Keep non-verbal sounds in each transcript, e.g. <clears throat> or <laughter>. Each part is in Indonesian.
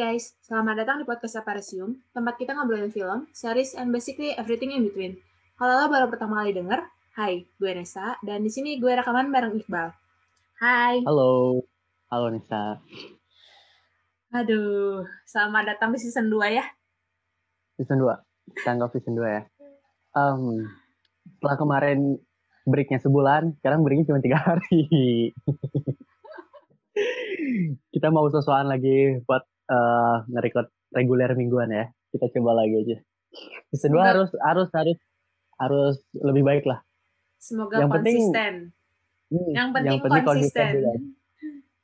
guys, selamat datang di podcast Aparisium, tempat kita ngobrolin film, series, and basically everything in between. Kalau lo baru pertama kali denger, hai, gue Nesa, dan di sini gue rekaman bareng Iqbal. Hai. Halo. Halo Nesa. Aduh, selamat datang di season 2 ya. Season 2. Tanggap season 2 ya. Um, setelah kemarin breaknya sebulan, sekarang breaknya cuma tiga hari. <laughs> Kita mau sesuatu lagi buat uh, nge-record reguler mingguan ya. Kita coba lagi aja. Season 2 harus harus harus harus lebih baik lah. Semoga yang konsisten. Penting, hmm, yang penting, yang penting konsisten. konsisten dulu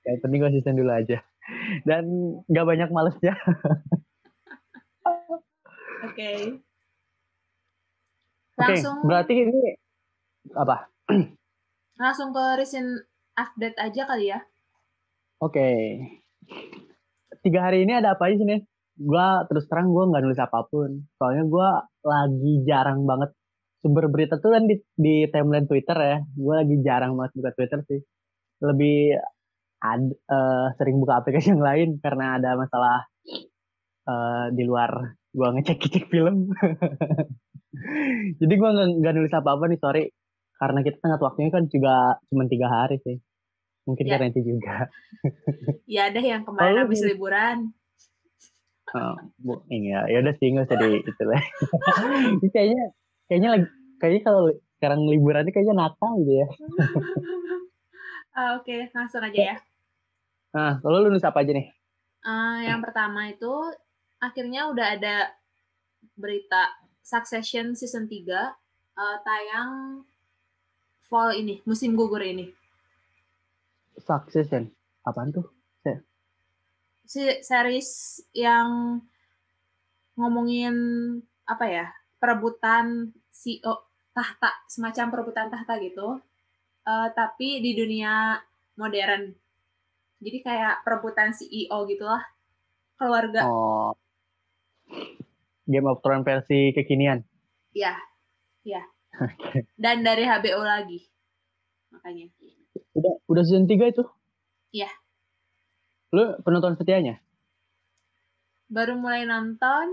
Yang penting konsisten dulu aja. Dan nggak banyak malesnya. <laughs> Oke. Okay. Langsung. Okay, berarti ini apa? Langsung ke recent update aja kali ya. Oke. Okay. Tiga hari ini ada apa aja sih nih? Gua terus terang gue nggak nulis apa pun. Soalnya gue lagi jarang banget sumber berita tuh kan di, di timeline Twitter ya. Gue lagi jarang banget buka Twitter sih. Lebih ad, uh, sering buka aplikasi yang lain karena ada masalah uh, di luar gue ngecek ngecek film. <laughs> Jadi gue nggak nulis apa-apa nih, sorry. Karena kita tengah waktunya kan juga cuma tiga hari sih. Mungkin ya. karena itu juga. <laughs> ya ada yang kemarin oh, habis liburan. Oh, bu, ini ya, ya udah sih nggak usah di itu lah. <laughs> kayaknya, kayaknya lagi, kayaknya kalau sekarang liburan ini kayaknya nakal gitu ya. uh, <laughs> Oke, okay. langsung aja ya. Nah, lalu lu nulis apa aja nih? Uh, yang pertama itu akhirnya udah ada berita Succession season 3 uh, eh, tayang fall ini, musim gugur ini. Succession? Apaan tuh? Si series yang ngomongin apa ya? Perebutan CEO tahta, semacam perebutan tahta gitu. Uh, tapi di dunia modern. Jadi kayak perebutan CEO gitulah. Keluarga. Oh. Game of Thrones versi kekinian. Iya, iya. <laughs> Dan dari HBO lagi. Makanya. Udah udah season 3 itu? Iya. Lu penonton setianya? Baru mulai nonton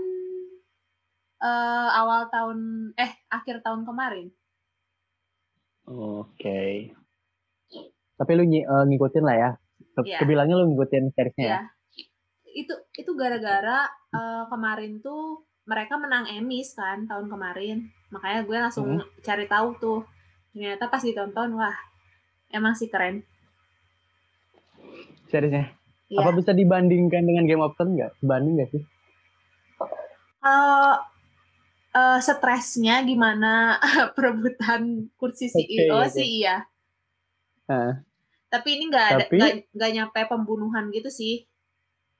uh, awal tahun eh akhir tahun kemarin. Oke. Okay. Tapi lu ng uh, ngikutin lah ya. yeah. Kebilangnya lu ngikutin seriesnya yeah. ya. Itu itu gara-gara uh, kemarin tuh mereka menang Emmys kan tahun kemarin makanya gue langsung hmm. cari tahu tuh ternyata pas ditonton wah emang sih keren seriesnya ya. apa bisa dibandingkan dengan Game of Thrones nggak sebanding nggak sih uh, uh, stresnya gimana <laughs> perebutan kursi CEO okay, sih iya uh. tapi ini nggak ada nggak nyampe pembunuhan gitu sih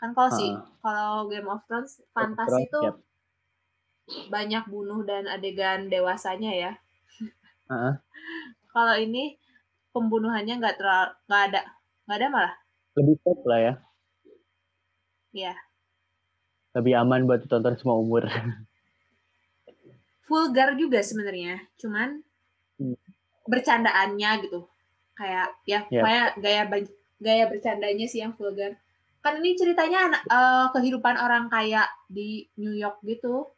kan kalau uh. sih kalau Game of Thrones fantasi tuh banyak bunuh dan adegan dewasanya ya. Uh-huh. Kalau ini pembunuhannya nggak terlalu nggak ada nggak ada malah. Lebih top lah ya. Iya. Lebih aman buat ditonton semua umur. <laughs> Vulgar juga sebenarnya, cuman hmm. bercandaannya gitu. Kayak ya yeah. kayak gaya gaya bercandanya sih yang vulgar. Kan ini ceritanya anak uh, kehidupan orang kaya di New York gitu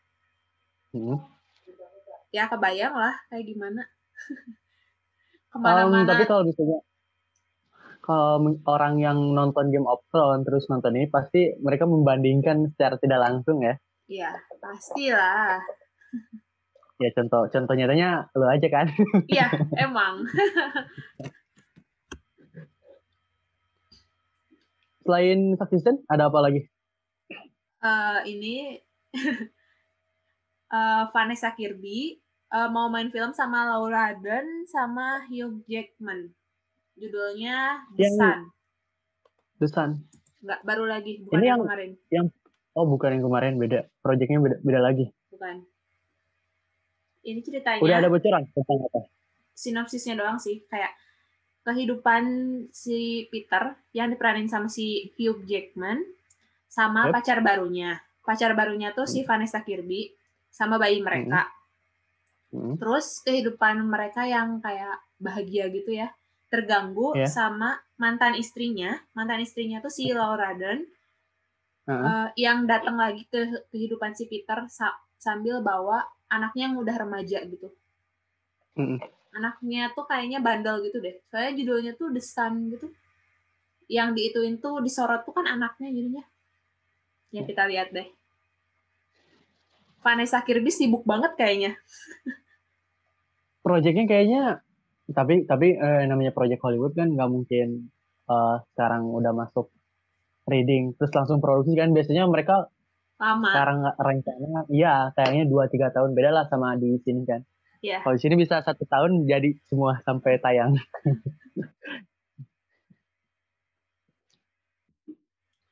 Hmm. Ya kebayang lah kayak gimana. <laughs> Ke mana-mana. Um, tapi kalau misalnya kalau orang yang nonton Game of Thrones terus nonton ini pasti mereka membandingkan secara tidak langsung ya. Iya, pastilah. ya contoh contoh nyatanya lo aja kan. <laughs> Iya, <laughs> emang. Selain Succession ada apa lagi? Uh, ini uh, <laughs> Vanessa Kirby uh, mau main film sama Laura Dern sama Hugh Jackman. Judulnya The yang, Sun. The Sun. Enggak, baru lagi, bukan Ini yang, yang kemarin. Yang Oh, bukan yang kemarin, beda. Proyeknya beda, beda lagi. Bukan. Ini ceritanya. Udah ada bocoran tentang apa? Sinopsisnya doang sih, kayak kehidupan si Peter yang diperanin sama si Hugh Jackman sama yep. pacar barunya. Pacar barunya tuh si hmm. Vanessa Kirby sama bayi mereka. Hmm. Hmm. Terus kehidupan mereka yang kayak bahagia gitu ya, terganggu yeah. sama mantan istrinya. Mantan istrinya tuh si Laura Dern uh -huh. uh, yang datang lagi ke kehidupan si Peter sa sambil bawa anaknya yang udah remaja gitu. -huh. Anaknya tuh kayaknya bandel gitu deh. Soalnya judulnya tuh The Sun gitu. Yang diituin tuh disorot tuh kan anaknya jadinya. Ya kita lihat deh. Vanessa Kirby sibuk banget kayaknya. <laughs> Proyeknya kayaknya tapi tapi eh, namanya proyek Hollywood kan nggak mungkin uh, sekarang udah masuk reading terus langsung produksi kan biasanya mereka lama. sekarang rencana iya kayaknya dua tiga tahun beda lah sama di sini kan. Yeah. kalau di sini bisa satu tahun jadi semua sampai tayang. <laughs>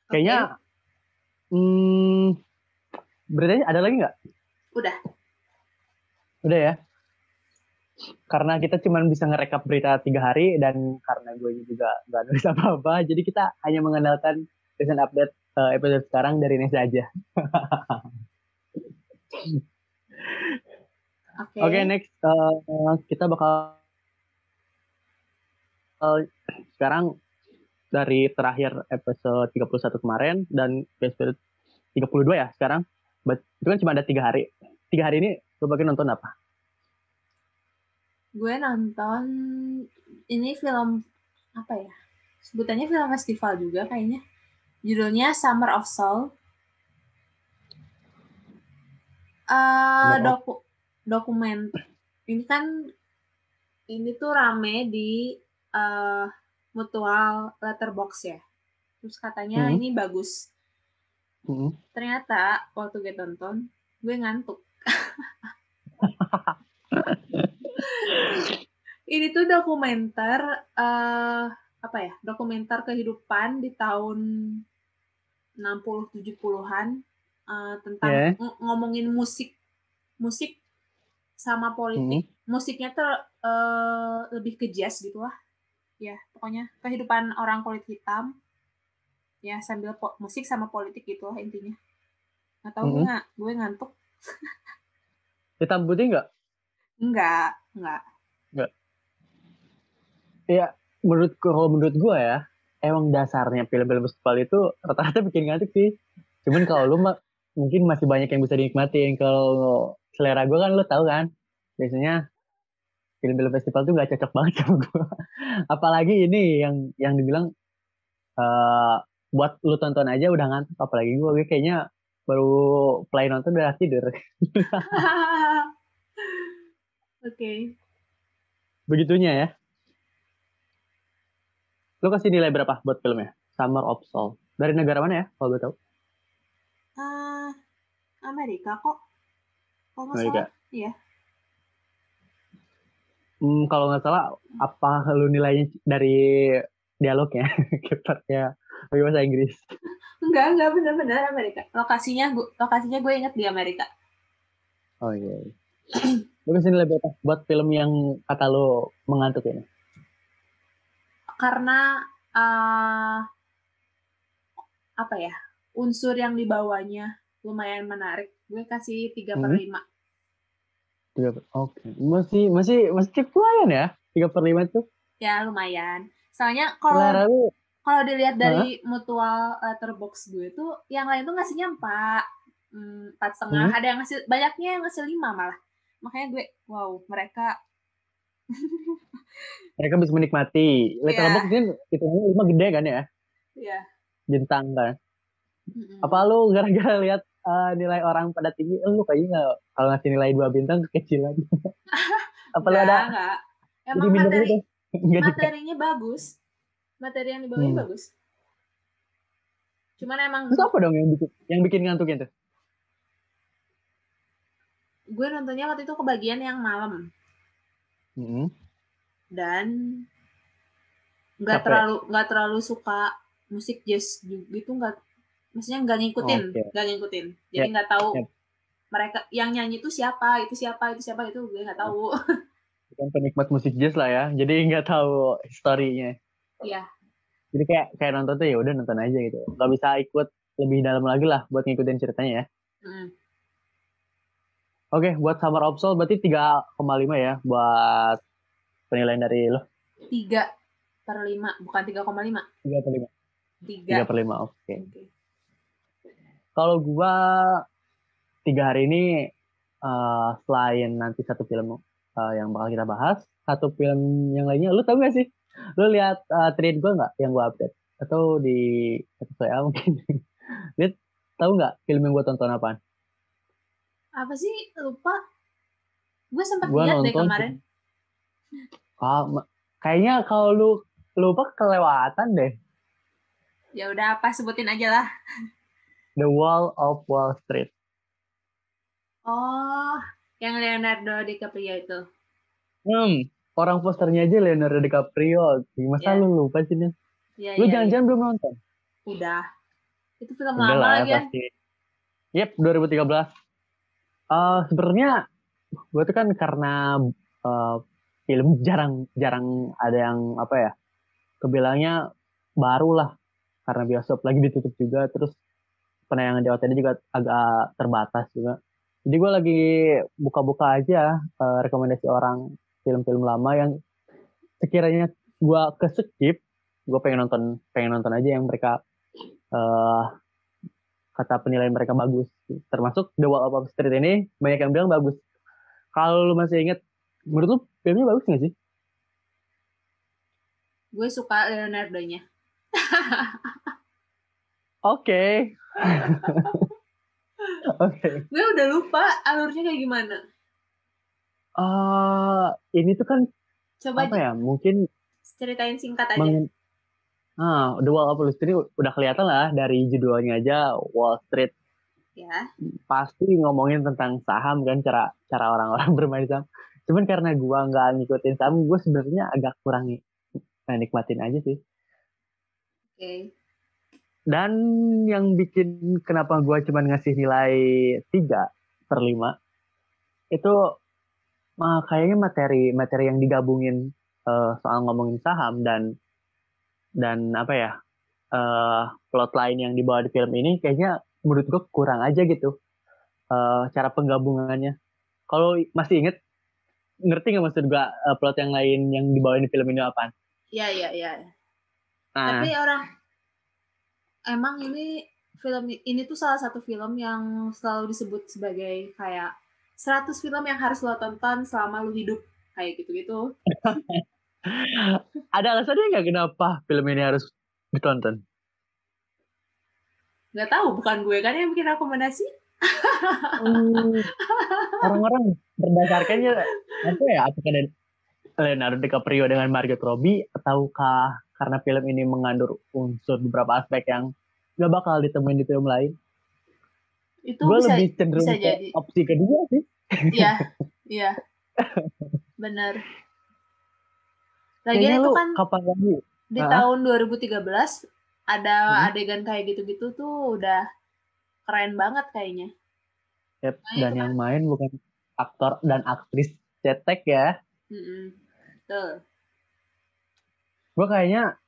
Kayaknya okay. hmm, berarti ada lagi nggak? Udah. Udah ya karena kita cuma bisa ngerekap berita tiga hari dan karena gue juga nggak nulis <laughs> apa-apa jadi kita hanya mengandalkan recent update uh, episode sekarang dari Nesa aja <laughs> Oke, okay. okay, next uh, kita bakal uh, sekarang dari terakhir episode 31 kemarin dan episode 32 ya sekarang. But, itu kan cuma ada tiga hari. Tiga hari ini lo bagi nonton apa? Gue nonton ini film apa ya? Sebutannya film festival juga kayaknya. Judulnya Summer of Soul. Uh, doku dokumen ini kan ini tuh rame di uh, mutual letterbox ya terus katanya hmm. ini bagus hmm. ternyata waktu gue tonton gue ngantuk <laughs> <laughs> ini tuh dokumenter uh, apa ya dokumenter kehidupan di tahun 60 70-an uh, tentang yeah. ngomongin musik musik sama politik. Hmm. Musiknya tuh uh, lebih ke jazz gitu lah. Ya, pokoknya kehidupan orang kulit hitam. Ya, sambil musik sama politik gitu lah intinya. Nggak tahu hmm. gue, nggak, gue ngantuk. <laughs> hitam putih nggak? Enggak, enggak. Enggak. Ya, menurut kalau menurut gue ya, emang dasarnya film-film festival itu rata-rata bikin ngantuk sih. Cuman kalau lu mah mungkin masih banyak yang bisa dinikmatin. Kalau selera gue kan lo tau kan biasanya film-film festival tuh gak cocok banget <laughs> sama gue apalagi ini yang yang dibilang uh, buat lu tonton aja udah ngantuk apalagi gue gue kayaknya baru play nonton udah tidur <laughs> oke okay. begitunya ya lu kasih nilai berapa buat filmnya Summer of Soul dari negara mana ya kalau gue tahu uh, Amerika kok kalau nggak salah, iya. Hmm, kalau nggak salah, apa lu nilainya dari dialognya, <laughs> pakai bahasa Inggris? Enggak, enggak benar-benar Amerika. Lokasinya gua, lokasinya gue inget di Amerika. Oh iya. iya. <clears throat> lu kasih nilai berapa buat film yang kata lu mengantuk ini? Karena uh, apa ya unsur yang dibawanya lumayan menarik. Gue kasih tiga per hmm. lima. Tiga per, oke. Okay. Masih masih masih lumayan ya tiga per lima tuh? Ya lumayan. Soalnya kalau kalau dilihat dari huh? mutual letterbox gue tuh, yang lain tuh ngasihnya empat, hmm, empat setengah. Hmm? Ada yang ngasih banyaknya yang ngasih lima malah. Makanya gue, wow mereka <laughs> mereka bisa menikmati. Letterbox yeah. ini itu lima gede kan ya? Iya. Yeah. Bintang kan. Mm-hmm. Apa lu gara-gara lihat uh, nilai orang pada tinggi, lu kayaknya nggak kalau ngasih nilai dua bintang kekecilan. <laughs> Apa lu ada? Enggak. Emang materi, <laughs> materinya bagus. Materi yang dibawain hmm. bagus. Cuman emang Terus apa dong yang bikin yang bikin ngantuknya tuh? Gue nontonnya waktu itu kebagian yang malam. Hmm. Dan nggak terlalu nggak terlalu suka musik jazz gitu nggak maksudnya nggak ngikutin nggak okay. ngikutin jadi ya, nggak yeah. tahu yeah. mereka yang nyanyi itu siapa itu siapa itu siapa itu gue nggak tahu bukan penikmat musik jazz lah ya jadi nggak tahu historinya iya jadi kayak kayak nonton tuh ya udah nonton aja gitu nggak bisa ikut lebih dalam lagi lah buat ngikutin ceritanya ya mm. Oke, okay, buat Summer of Soul berarti 3,5 ya buat penilaian dari lo? 3 per 5, bukan 3,5. 3 per 5. 3. 3 per 5, oke. Okay. Okay. Kalau gua tiga hari ini uh, selain nanti satu film uh, yang bakal kita bahas, satu film yang lainnya, lu tau gak sih? Lu lihat uh, tweet gue nggak yang gua update? Atau di saya mungkin? <laughs> Lihat tahu nggak film yang gua tonton apaan? Apa sih? Lupa. Gue sempat lihat deh kemarin. Ah, kayaknya kalau lu lupa kelewatan deh. Ya udah apa sebutin aja lah. The Wall of Wall Street. Oh, yang Leonardo DiCaprio itu. Hmm, orang posternya aja Leonardo DiCaprio. Masa yeah. lu lupa sih nih? Yeah, lu iya, jangan-jangan yeah. belum nonton? Udah. Itu film Udah lama lah, lagi ya. Pasti. Yep, 2013. Uh, sebenarnya gue tuh kan karena uh, film jarang jarang ada yang apa ya kebilangnya baru lah karena bioskop lagi ditutup juga terus penayangan di OTT juga agak terbatas juga. Jadi gue lagi buka-buka aja uh, rekomendasi orang film-film lama yang sekiranya gue keskip, gue pengen nonton pengen nonton aja yang mereka uh, kata penilaian mereka bagus. Termasuk The Wall of Street ini banyak yang bilang bagus. Kalau lu masih inget, menurut lu filmnya bagus gak sih? Gue suka Leonardo-nya. <laughs> Oke. <laughs> Oke. Gue udah lupa alurnya kayak gimana. Uh, ini tuh kan coba apa ya? Mungkin ceritain singkat aja. Meng, ah, The Wall of Wall Street udah kelihatan lah dari judulnya aja Wall Street. Ya. Pasti ngomongin tentang saham kan cara cara orang-orang <laughs> bermain saham. Cuman karena gua nggak ngikutin saham, gue sebenarnya agak kurang nikmatin aja sih. Oke. Okay. Dan yang bikin kenapa gue cuma ngasih nilai 3 per 5 itu uh, kayaknya materi materi yang digabungin uh, soal ngomongin saham dan dan apa ya uh, plot lain yang dibawa di film ini kayaknya menurut gue kurang aja gitu uh, cara penggabungannya. Kalau masih inget ngerti nggak maksud gue uh, plot yang lain yang dibawa di film ini apa? Iya iya iya. Nah, Tapi orang emang ini film ini tuh salah satu film yang selalu disebut sebagai kayak 100 film yang harus lo tonton selama lo hidup kayak gitu-gitu. <laughs> Ada alasannya nggak kenapa film ini harus ditonton? Gak tahu, bukan gue kan yang bikin rekomendasi. hmm, orang-orang berdasarkannya apa ya? Apakah Leonardo DiCaprio dengan Margot Robbie ataukah karena film ini mengandung unsur beberapa aspek yang gak bakal ditemuin di film lain. Itu gue lebih cenderung bisa jadi. opsi kedua sih. Iya, <laughs> iya. Bener. Lagian itu kan kapan lagi? Di uh tahun 2013 ada hmm. adegan kayak gitu-gitu tuh udah keren banget kayaknya. Yep, nah, dan yang kan. main bukan aktor dan aktris cetek ya. Mm -mm. Betul gue kayaknya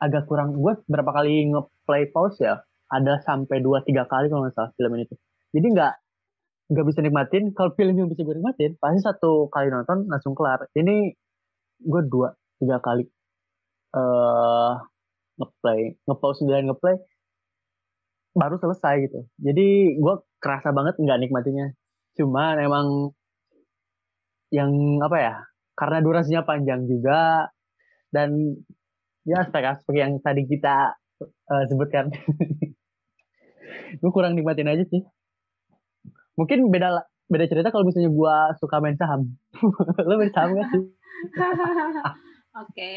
agak kurang gue berapa kali nge-play pause ya ada sampai dua tiga kali kalau nggak salah film ini tuh jadi nggak nggak bisa nikmatin kalau film yang bisa gue nikmatin pasti satu kali nonton langsung kelar ini gue dua tiga kali uh, ngeplay ngepause dan ngeplay baru selesai gitu. Jadi gue kerasa banget nggak nikmatinya. Cuma emang yang apa ya karena durasinya panjang juga dan ya aspek-aspek yang tadi kita uh, sebutkan. <laughs> Gue kurang nikmatin aja sih. Mungkin beda beda cerita kalau misalnya gue suka main saham. <laughs> Lo main saham gak sih <laughs> oke.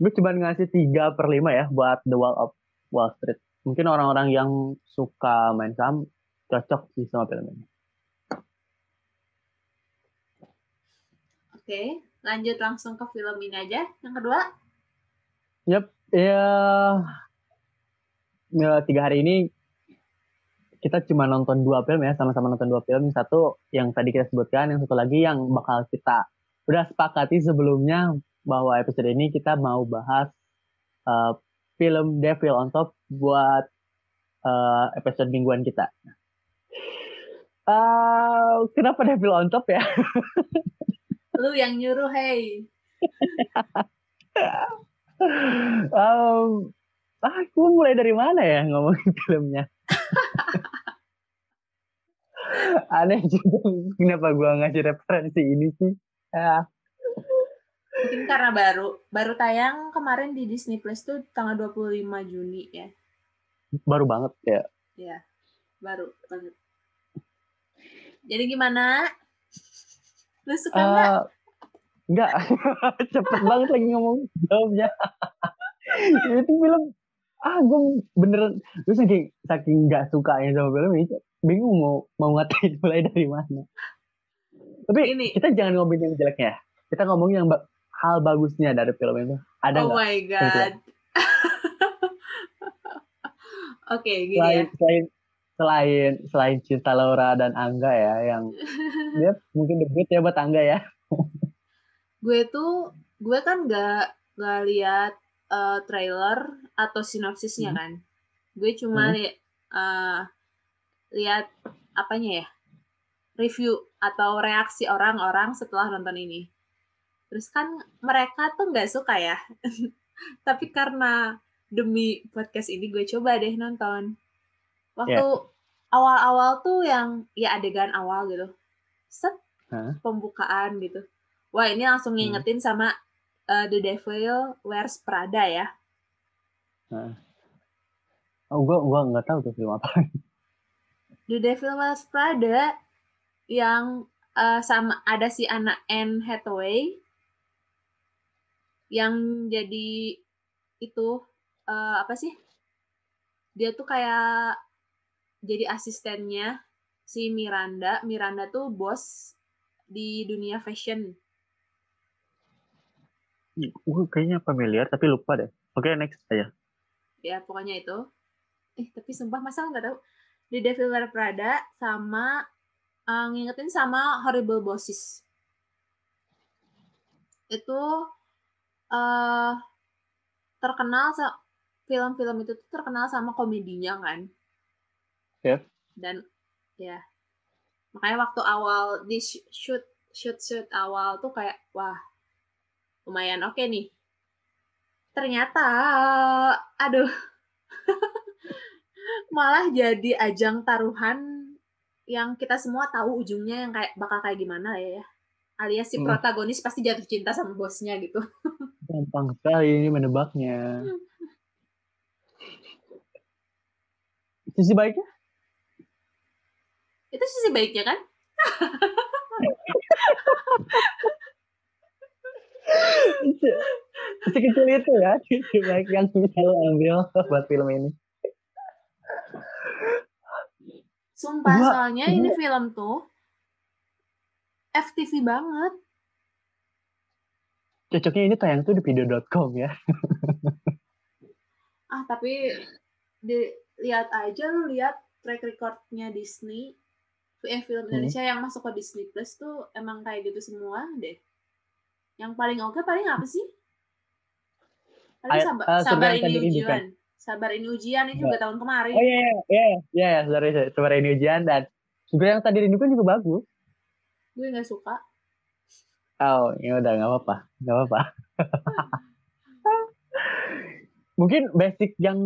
Gue cuma ngasih tiga per lima ya buat The Wall of Wall Street. Mungkin orang-orang yang suka main saham cocok sih sama film ini. Oke okay lanjut langsung ke film ini aja. Yang kedua? Yep ya ya tiga hari ini kita cuma nonton dua film ya sama-sama nonton dua film. Satu yang tadi kita sebutkan yang satu lagi yang bakal kita udah sepakati sebelumnya bahwa episode ini kita mau bahas uh, film Devil on Top buat uh, episode mingguan kita. Uh, kenapa Devil on Top ya? Lu yang nyuruh, hey. <laughs> um, ah gue mulai dari mana ya ngomongin filmnya <laughs> aneh juga kenapa gue ngasih referensi ini sih ya. mungkin karena baru baru tayang kemarin di Disney Plus tuh tanggal 25 Juni ya. Baru banget ya. Ya baru banget. Jadi gimana? Lu suka nggak? uh, Enggak, <laughs> cepet banget lagi ngomong. Jawabnya. itu film ah gue beneran gue saking saking nggak sukanya sama film ini bingung mau mau ngatain mulai dari mana tapi ini kita jangan ngomongin yang jeleknya kita ngomongin yang ba hal bagusnya dari film itu. Ada oh my god. <laughs> oke okay, gini selain, ya. Selain selain selain cinta Laura dan Angga ya yang <laughs> dia mungkin debut ya buat Angga ya. Gue tuh gue kan nggak nggak lihat uh, trailer atau sinopsisnya hmm. kan. Gue cuma hmm. li uh, lihat apanya ya? Review atau reaksi orang-orang setelah nonton ini. Terus kan mereka tuh nggak suka ya. <laughs> Tapi karena demi podcast ini gue coba deh nonton. Waktu yeah. awal-awal tuh yang ya adegan awal gitu. Set huh? pembukaan gitu. Wah, ini langsung hmm. ngingetin hmm. sama uh, The Devil Wears Prada ya. Nah. Oh, gua gua nggak tahu tuh film apa. <laughs> The Devil Wears Prada yang uh, sama ada si anak Anne Hathaway yang jadi itu uh, apa sih? Dia tuh kayak jadi asistennya si Miranda. Miranda tuh bos di dunia fashion gue kayaknya familiar tapi lupa deh. Oke, okay, next aja. Ya, pokoknya itu. Eh, tapi sumpah masa nggak tahu. The Devil Wears Prada sama uh, ngingetin sama Horrible Bosses. Itu uh, terkenal film-film itu tuh terkenal sama komedinya kan. Ya. Yeah. Dan ya. Makanya waktu awal di shoot shoot shoot awal tuh kayak wah lumayan oke okay nih. Ternyata, aduh, <laughs> malah jadi ajang taruhan yang kita semua tahu ujungnya yang kayak bakal kayak gimana ya ya. Alias si hmm. protagonis pasti jatuh cinta sama bosnya gitu. <laughs> Gampang sekali ini menebaknya. <laughs> Sisi baiknya? Itu sisi baiknya kan? <laughs> Sekecil itu ya, baik yang bisa lo ambil buat film ini. Sumpah, gua, soalnya gua, ini film tuh FTV banget. Cocoknya ini tayang tuh di video.com ya. <laughs> ah, tapi lihat aja lu lihat track recordnya Disney eh, film hmm. Indonesia hmm. yang masuk ke Disney Plus tuh emang kayak gitu semua deh. Yang paling oke okay, paling apa sih? Paling sabar, uh, sabar ini ujian. Sabar ini ujian itu juga tahun kemarin. Oh iya iya iya iya, iya sorry, sorry. sabar ini ujian dan sebenarnya yang tadi rindukan juga bagus. Gue nggak suka. Oh, ya udah nggak apa-apa, nggak apa-apa. <laughs> Mungkin basic yang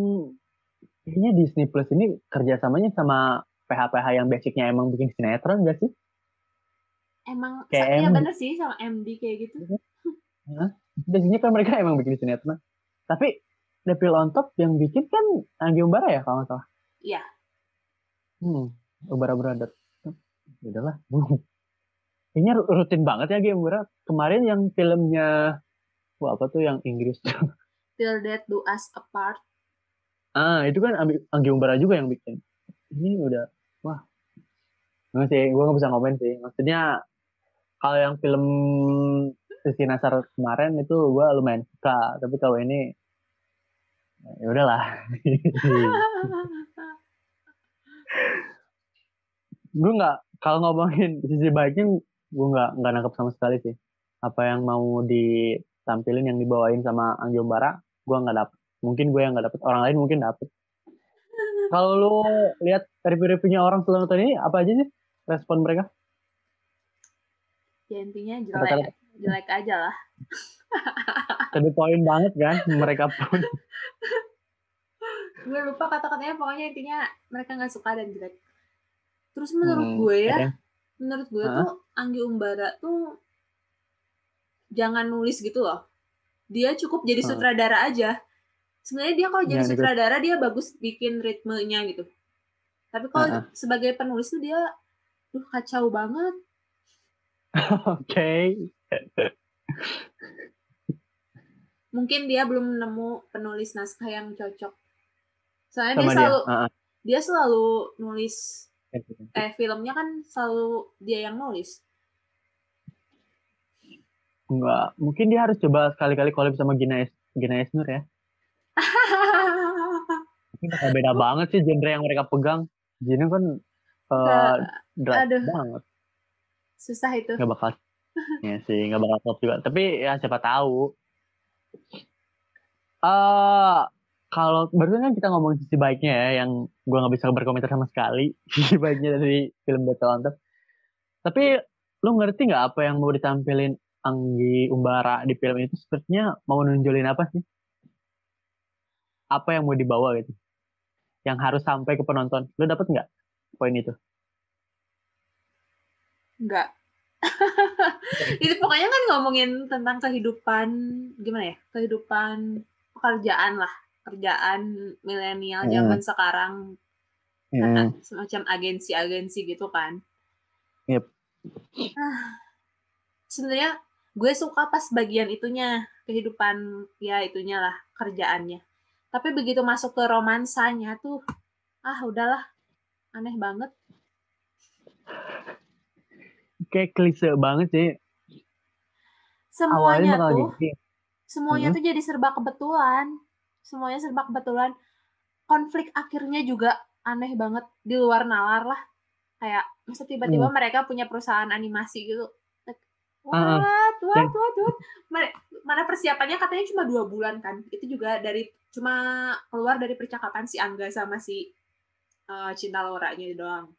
kayaknya Disney Plus ini kerjasamanya sama PH-PH yang basicnya emang bikin sinetron gak sih? Emang kayak ya bener sih sama MD kayak gitu. Hah? Biasanya kan mereka emang bikin sinetron. Tapi Devil on Top yang bikin kan Anggi Umbara ya kalau nggak salah. Iya. Hmm, Umbara Brother. Ya udahlah. <laughs> Kayaknya rutin banget ya Anggi Umbara. Kemarin yang filmnya wah apa tuh yang Inggris tuh. <laughs> Till Death Do Us Apart. Ah, itu kan Anggi Umbara juga yang bikin. Ini udah wah. Nggak sih, gue gak bisa komen sih. Maksudnya kalau yang film Sisi Nasar kemarin itu gue lumayan suka tapi kalau ini ya udahlah. Gue nggak kalau ngomongin sisi baiknya gue nggak nggak nangkep sama sekali sih. Apa yang mau ditampilin yang dibawain sama Anggi Bara gue nggak dapet. Mungkin gue yang nggak dapet orang lain mungkin dapet. Kalau lu lihat review-reviewnya orang setelah nonton ini apa aja sih respon mereka? Ya intinya jelek jelek aja lah. Tapi poin banget kan mereka pun gue lupa kata-katanya pokoknya intinya mereka nggak suka dan jelek. Terus menurut hmm, gue ya menurut gue huh? tuh Anggi Umbara tuh jangan nulis gitu loh. Dia cukup jadi sutradara aja. Sebenarnya dia kalau jadi ya, sutradara dia bagus bikin ritmenya gitu. Tapi kalau uh -huh. sebagai penulis tuh dia tuh kacau banget. <laughs> Oke. Okay. mungkin dia belum nemu penulis naskah yang cocok soalnya dia selalu dia. Uh -huh. dia selalu nulis eh filmnya kan selalu dia yang nulis Enggak, mungkin dia harus coba sekali-kali collab sama Gina, es Gina Esnur ya. <laughs> Mungkin beda banget sih genre yang mereka pegang. Gina kan uh, aduh. banget. Susah itu. Gak bakal. <laughs> ya sih, gak bakal top juga. Tapi ya siapa tahu. Uh, kalau baru kan kita ngomong sisi baiknya ya, yang gue nggak bisa berkomentar sama sekali <laughs> sisi baiknya dari film Battle Antep. Tapi lu ngerti nggak apa yang mau ditampilin Anggi Umbara di film itu sepertinya mau nunjulin apa sih? Apa yang mau dibawa gitu? Yang harus sampai ke penonton. Lu dapet nggak poin itu? Enggak. <laughs> itu pokoknya kan ngomongin tentang kehidupan gimana ya? Kehidupan pekerjaan lah kerjaan milenial hmm. zaman sekarang hmm. semacam agensi-agensi gitu kan. Yep. Ah, sebenarnya gue suka pas bagian itunya kehidupan ya itunya lah kerjaannya. Tapi begitu masuk ke romansanya tuh, ah udahlah aneh banget. Kayak klise banget sih. Semuanya tuh, gitu. semuanya hmm. tuh jadi serba kebetulan semuanya serba kebetulan konflik akhirnya juga aneh banget di luar nalar lah. Kayak masa tiba-tiba hmm. mereka punya perusahaan animasi gitu. What? What? What? What, what? mana persiapannya? Katanya cuma dua bulan kan. Itu juga dari cuma keluar dari percakapan si Angga sama si uh, Cinta Laura nya doang.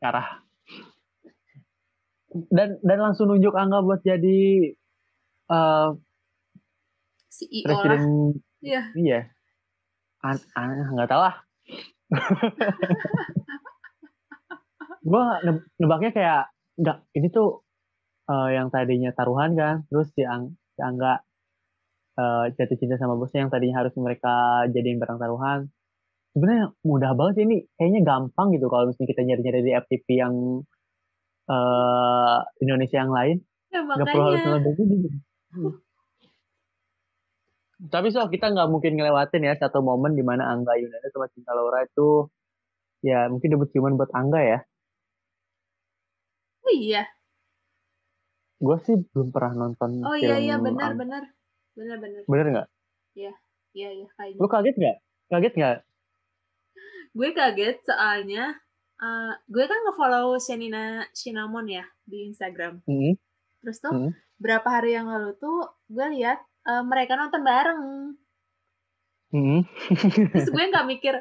Cara. dan dan langsung nunjuk Angga buat jadi uh, CEO presiden lah. Iya. Iya. An an nggak tahu lah. <laughs> gue nebaknya kayak nggak ini tuh uh, yang tadinya taruhan kan, terus si, Ang, si Angga uh, jatuh cinta sama bosnya yang tadinya harus mereka jadiin barang taruhan. Sebenarnya mudah banget ini, kayaknya gampang gitu kalau misalnya kita nyari-nyari di FTP yang uh, Indonesia yang lain. Ya, Gak perlu harus nonton gitu. <laughs> Tapi so kita nggak mungkin ngelewatin ya satu momen di mana Angga Yunanda sama Cinta Laura itu ya mungkin debut ciuman buat Angga ya. Oh iya. Gue sih belum pernah nonton. Oh iya iya benar benar benar benar. Benar nggak? Iya iya iya kayaknya. Lu kaget nggak? Kaget nggak? gue kaget soalnya uh, gue kan ngefollow Shanina Cinnamon ya di Instagram. Mm -hmm. Terus tuh mm -hmm. berapa hari yang lalu tuh gue lihat uh, mereka nonton bareng. Hmm. <laughs> Terus gue nggak mikir,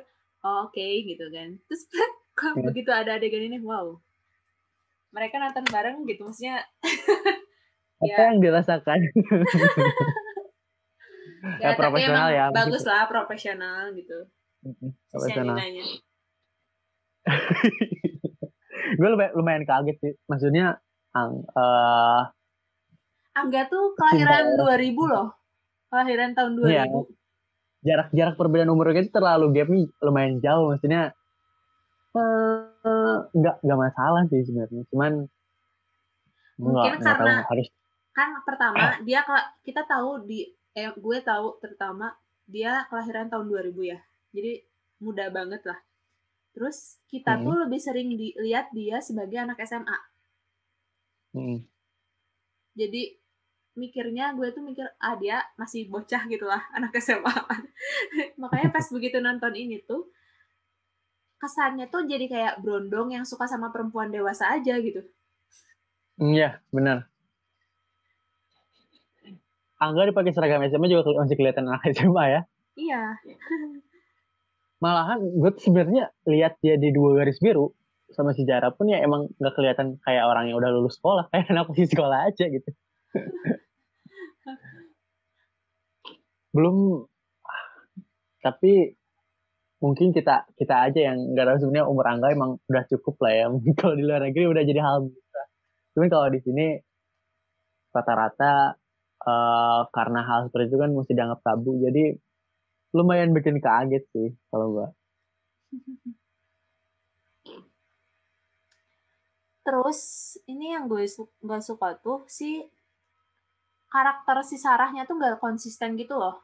oh, oke okay, gitu kan. Terus <laughs> kok yeah. begitu ada adegan ini, wow. Mereka nonton bareng gitu, maksudnya. Apa <laughs> ya. yang dirasakan? ya, ya profesional ya. Bagus lah, profesional gitu. Profesional. gue lumayan, lumayan kaget sih. Maksudnya, uh, Angga tuh kelahiran Cinta. 2000 loh. Kelahiran tahun 2000. Iya. Jarak-jarak perbedaan umurnya itu terlalu gapnya lumayan jauh. Maksudnya uh, nggak nggak masalah sih sebenarnya. Cuman mungkin enggak, karena enggak harus kan pertama dia kita tahu di eh, gue tahu terutama dia kelahiran tahun 2000 ya. Jadi muda banget lah. Terus kita hmm. tuh lebih sering dilihat dia sebagai anak SMA. Hmm. Jadi mikirnya gue tuh mikir ah dia masih bocah gitu lah anak SMA <laughs> makanya pas begitu nonton ini tuh kesannya tuh jadi kayak brondong yang suka sama perempuan dewasa aja gitu. Iya benar. Angga dipakai seragam SMA juga masih kelihatan anak SMA ya? Iya. Malahan gue sebenarnya lihat dia di dua garis biru sama si Jara pun ya emang nggak kelihatan kayak orang yang udah lulus sekolah kayak anak masih sekolah aja gitu <laughs> belum. Tapi mungkin kita kita aja yang nggak tahu sebenarnya umur angga emang udah cukup lah ya. <laughs> Kalau di luar negeri udah jadi hal biasa. Cuman kalau di sini rata-rata uh, karena hal seperti itu kan mesti dianggap tabu. Jadi lumayan bikin kaget sih kalau gua. Terus ini yang gue su gak suka tuh si karakter si Sarahnya tuh gak konsisten gitu loh.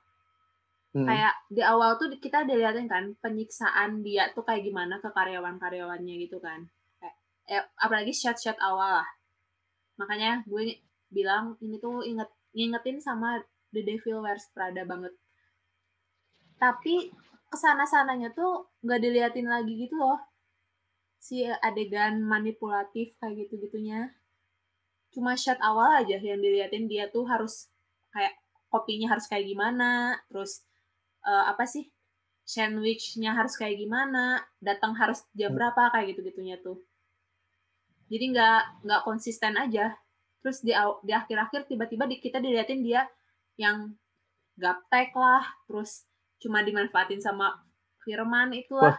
Hmm. kayak di awal tuh kita dilihatin kan penyiksaan dia tuh kayak gimana ke karyawan-karyawannya gitu kan. Kayak, eh, apalagi shot-shot awal lah. Makanya gue bilang ini tuh inget ngingetin sama The Devil Wears Prada banget. Tapi ke sana sananya tuh nggak diliatin lagi gitu loh. Si adegan manipulatif kayak gitu gitunya cuma shot awal aja yang diliatin dia tuh harus kayak kopinya harus kayak gimana terus uh, apa sih sandwichnya harus kayak gimana datang harus jam hmm. berapa kayak gitu gitunya tuh jadi nggak nggak konsisten aja terus di di akhir-akhir tiba-tiba di, kita diliatin dia yang gaptek lah terus cuma dimanfaatin sama Firman itulah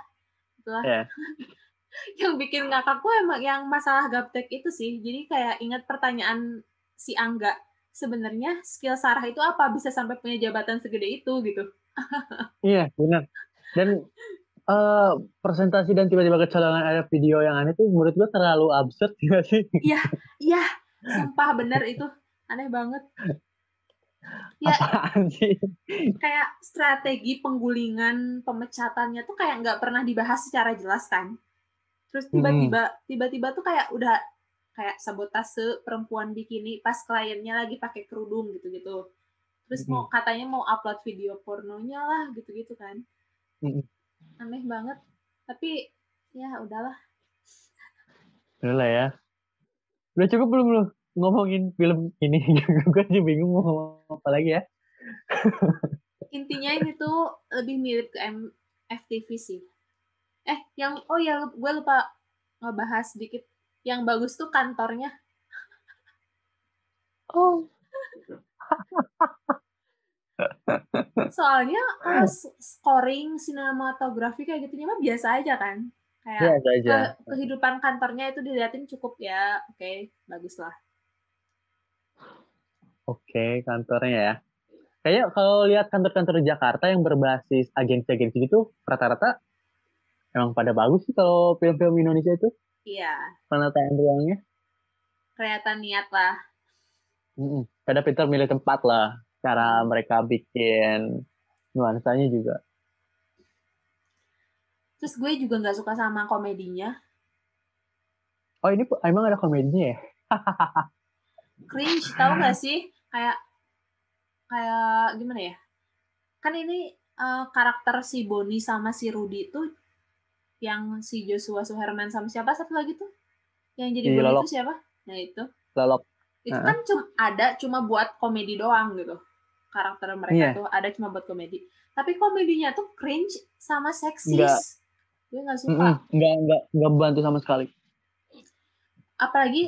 itulah yeah. <laughs> <laughs> yang bikin ngakak gue emang yang masalah gaptek itu sih. Jadi kayak ingat pertanyaan si Angga sebenarnya skill Sarah itu apa? Bisa sampai punya jabatan segede itu gitu. <laughs> Iya benar. Dan uh, presentasi dan tiba-tiba kecolongan ada video yang aneh tuh menurut gue terlalu absurd <laughs> ya sih? Iya iya. Sumpah bener itu. Aneh banget. Ya Apaan sih? kayak strategi penggulingan pemecatannya tuh kayak nggak pernah dibahas secara jelas kan terus tiba-tiba hmm. tiba-tiba tuh kayak udah kayak sabotase perempuan bikini pas kliennya lagi pakai kerudung gitu-gitu. Terus mau hmm. katanya mau upload video pornonya lah gitu-gitu kan. Hmm. aneh banget. Tapi ya udahlah. Udah ya. Udah cukup belum lu ngomongin film ini? <laughs> Gue sih bingung mau ngomong apa lagi ya. <laughs> Intinya ini tuh lebih mirip ke M FTV sih eh yang oh ya gue lupa ngebahas sedikit. Yang bagus tuh kantornya. Oh. Soalnya kalau scoring sinematografi kayak gitu mah biasa aja kan? Kayak biasa aja. Ke, kehidupan kantornya itu dilihatin cukup ya. Oke okay, bagus lah. Oke okay, kantornya ya. Kayak kalau lihat kantor-kantor Jakarta yang berbasis agensi-agensi gitu rata-rata emang pada bagus sih kalau film-film Indonesia itu. Iya. Penataan ruangnya. Kelihatan niat lah. Mm-mm. Pada pintar milih tempat lah. Cara mereka bikin nuansanya juga. Terus gue juga nggak suka sama komedinya. Oh ini emang ada komedinya ya? <laughs> Cringe, tau gak sih? Kayak kayak gimana ya? Kan ini uh, karakter si Boni sama si Rudy itu yang si Joshua Suherman sama siapa? Satu lagi tuh? Yang jadi bully itu siapa? Nah itu. Lolok itu uh -huh. kan cuma ada cuma buat komedi doang gitu. Karakter mereka yeah. tuh ada cuma buat komedi. Tapi komedinya tuh cringe sama seksis. Enggak. gue nggak suka. Mm -mm. nggak nggak nggak bantu sama sekali. Apalagi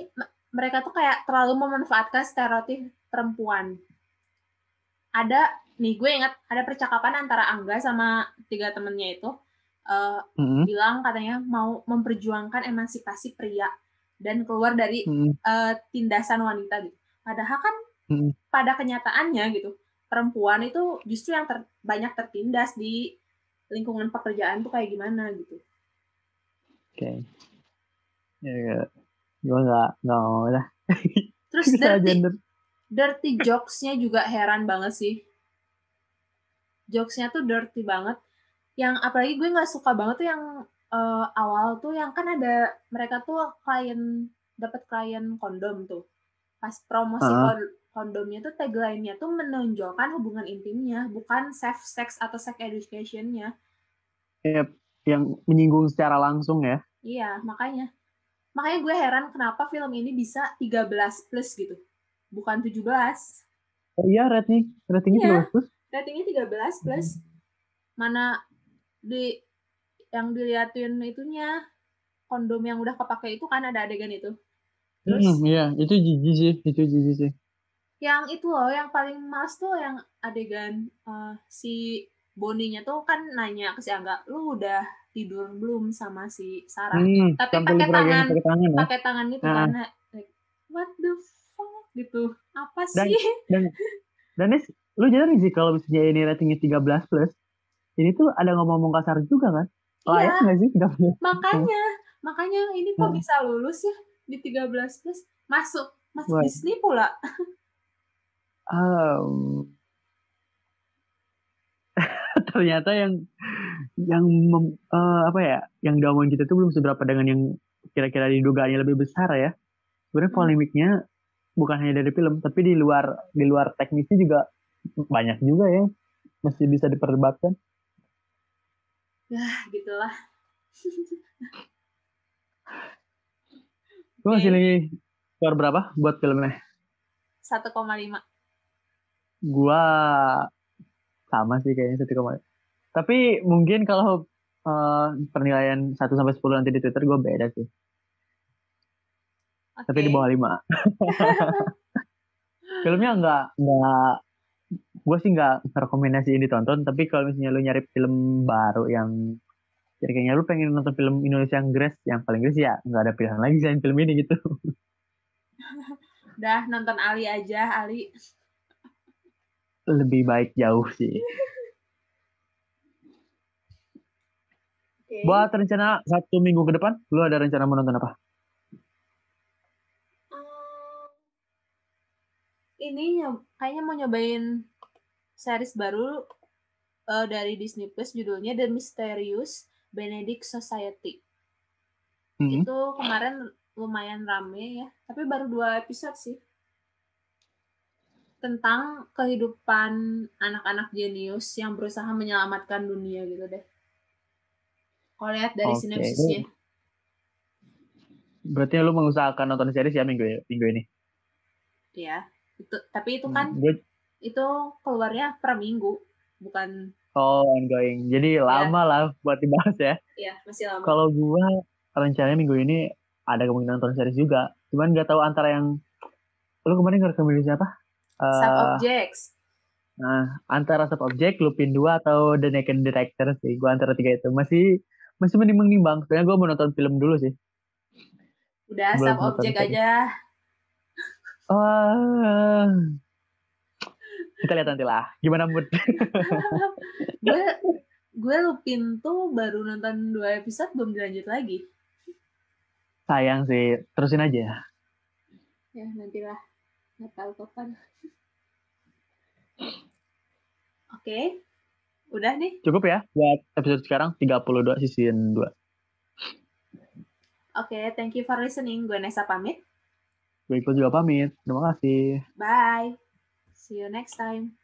mereka tuh kayak terlalu memanfaatkan stereotip perempuan. Ada nih gue ingat ada percakapan antara Angga sama tiga temennya itu uh, mm-hmm. bilang katanya mau memperjuangkan emansipasi pria dan keluar dari mm-hmm. uh, tindasan wanita gitu. Padahal kan mm-hmm. pada kenyataannya gitu perempuan itu justru yang ter, banyak tertindas di lingkungan pekerjaan tuh kayak gimana gitu. Oke. Okay. Ya, gue nggak nggak mau lah. <laughs> Terus dirty, dirty jokes-nya juga heran banget sih. Jokes-nya tuh dirty banget yang apalagi gue nggak suka banget tuh yang uh, awal tuh yang kan ada mereka tuh klien dapat klien kondom tuh. Pas promosi uh. kondomnya tuh tagline-nya tuh menonjolkan hubungan intimnya bukan safe sex atau sex education-nya. Yep, yang menyinggung secara langsung ya. Iya makanya. Makanya gue heran kenapa film ini bisa 13 plus gitu. Bukan 17 oh iya rating ratingnya iya, 13 plus. ratingnya 13 plus. Mana di yang diliatin itunya kondom yang udah kepake itu kan ada adegan itu. Terus hmm, iya, itu jijik sih, itu jijik sih. Yang itu loh, yang paling males tuh yang adegan uh, si Boninya tuh kan nanya ke si Angga, lu udah tidur belum sama si Sarah? Hmm, Tapi pakai tangan, pakai tangan, ya? pakai tangan gitu nah. kan, like, what the fuck gitu, apa sih? Dan, dan, dan lu jadi sih kalau misalnya ini ratingnya 13 plus, ini tuh ada ngomong-ngomong kasar juga kan? Layak iya. nggak sih? Makanya, makanya ini kok hmm. bisa lulus ya di 13 plus, masuk masuk What? Disney pula. <laughs> um, <laughs> ternyata yang yang mem, uh, apa ya yang diomongin kita itu belum seberapa dengan yang kira-kira didugaannya lebih besar ya sebenarnya hmm. polemiknya bukan hanya dari film tapi di luar di luar teknisnya juga banyak juga ya masih bisa diperdebatkan ya gitulah Gue masih okay. skor berapa buat filmnya? 1,5 Gua sama sih kayaknya satu koma tapi mungkin kalau uh, penilaian 1 sampai sepuluh nanti di Twitter gue beda sih okay. tapi di bawah lima <laughs> filmnya nggak nggak gue sih nggak rekomendasi ini ditonton tapi kalau misalnya lu nyari film baru yang kayaknya lu pengen nonton film Indonesia yang Grace yang paling Grace ya nggak ada pilihan lagi selain film ini gitu <laughs> Dah nonton Ali aja Ali lebih baik jauh sih. Okay. Buat rencana satu minggu ke depan, lu ada rencana mau nonton apa? Uh, ini kayaknya mau nyobain series baru uh, dari Disney Plus judulnya The Mysterious Benedict Society. Hmm. Itu kemarin lumayan rame ya, tapi baru dua episode sih tentang kehidupan anak-anak jenius yang berusaha menyelamatkan dunia gitu deh. Kalau lihat dari okay. sinopsisnya. Berarti lu mengusahakan nonton series ya minggu minggu ini? Iya, itu tapi itu kan hmm, itu keluarnya per minggu, bukan Oh, ongoing. Jadi ya. lama lah buat dibahas ya. Iya, masih lama. Kalau gua rencananya minggu ini ada kemungkinan nonton series juga. Cuman nggak tahu antara yang lu kemarin ngerekomendasi apa? sub eh, objects. Nah, antara sub object, Lupin 2 atau The Naked Director sih. Gue antara tiga itu. Masih masih menimbang-nimbang. Soalnya gue mau nonton film dulu sih. Udah, sub object aja. Oh, kita lihat nanti lah. Gimana mood? <laughs> gue gue Lupin tuh baru nonton dua episode belum dilanjut lagi. Sayang sih, terusin aja. Ya, nantilah. Nggak tahu kapan. Oke. Okay. Udah nih. Cukup ya buat episode sekarang 32 season 2. Oke, okay, thank you for listening. Gue Nesa pamit. Gue juga pamit. Terima kasih. Bye. See you next time.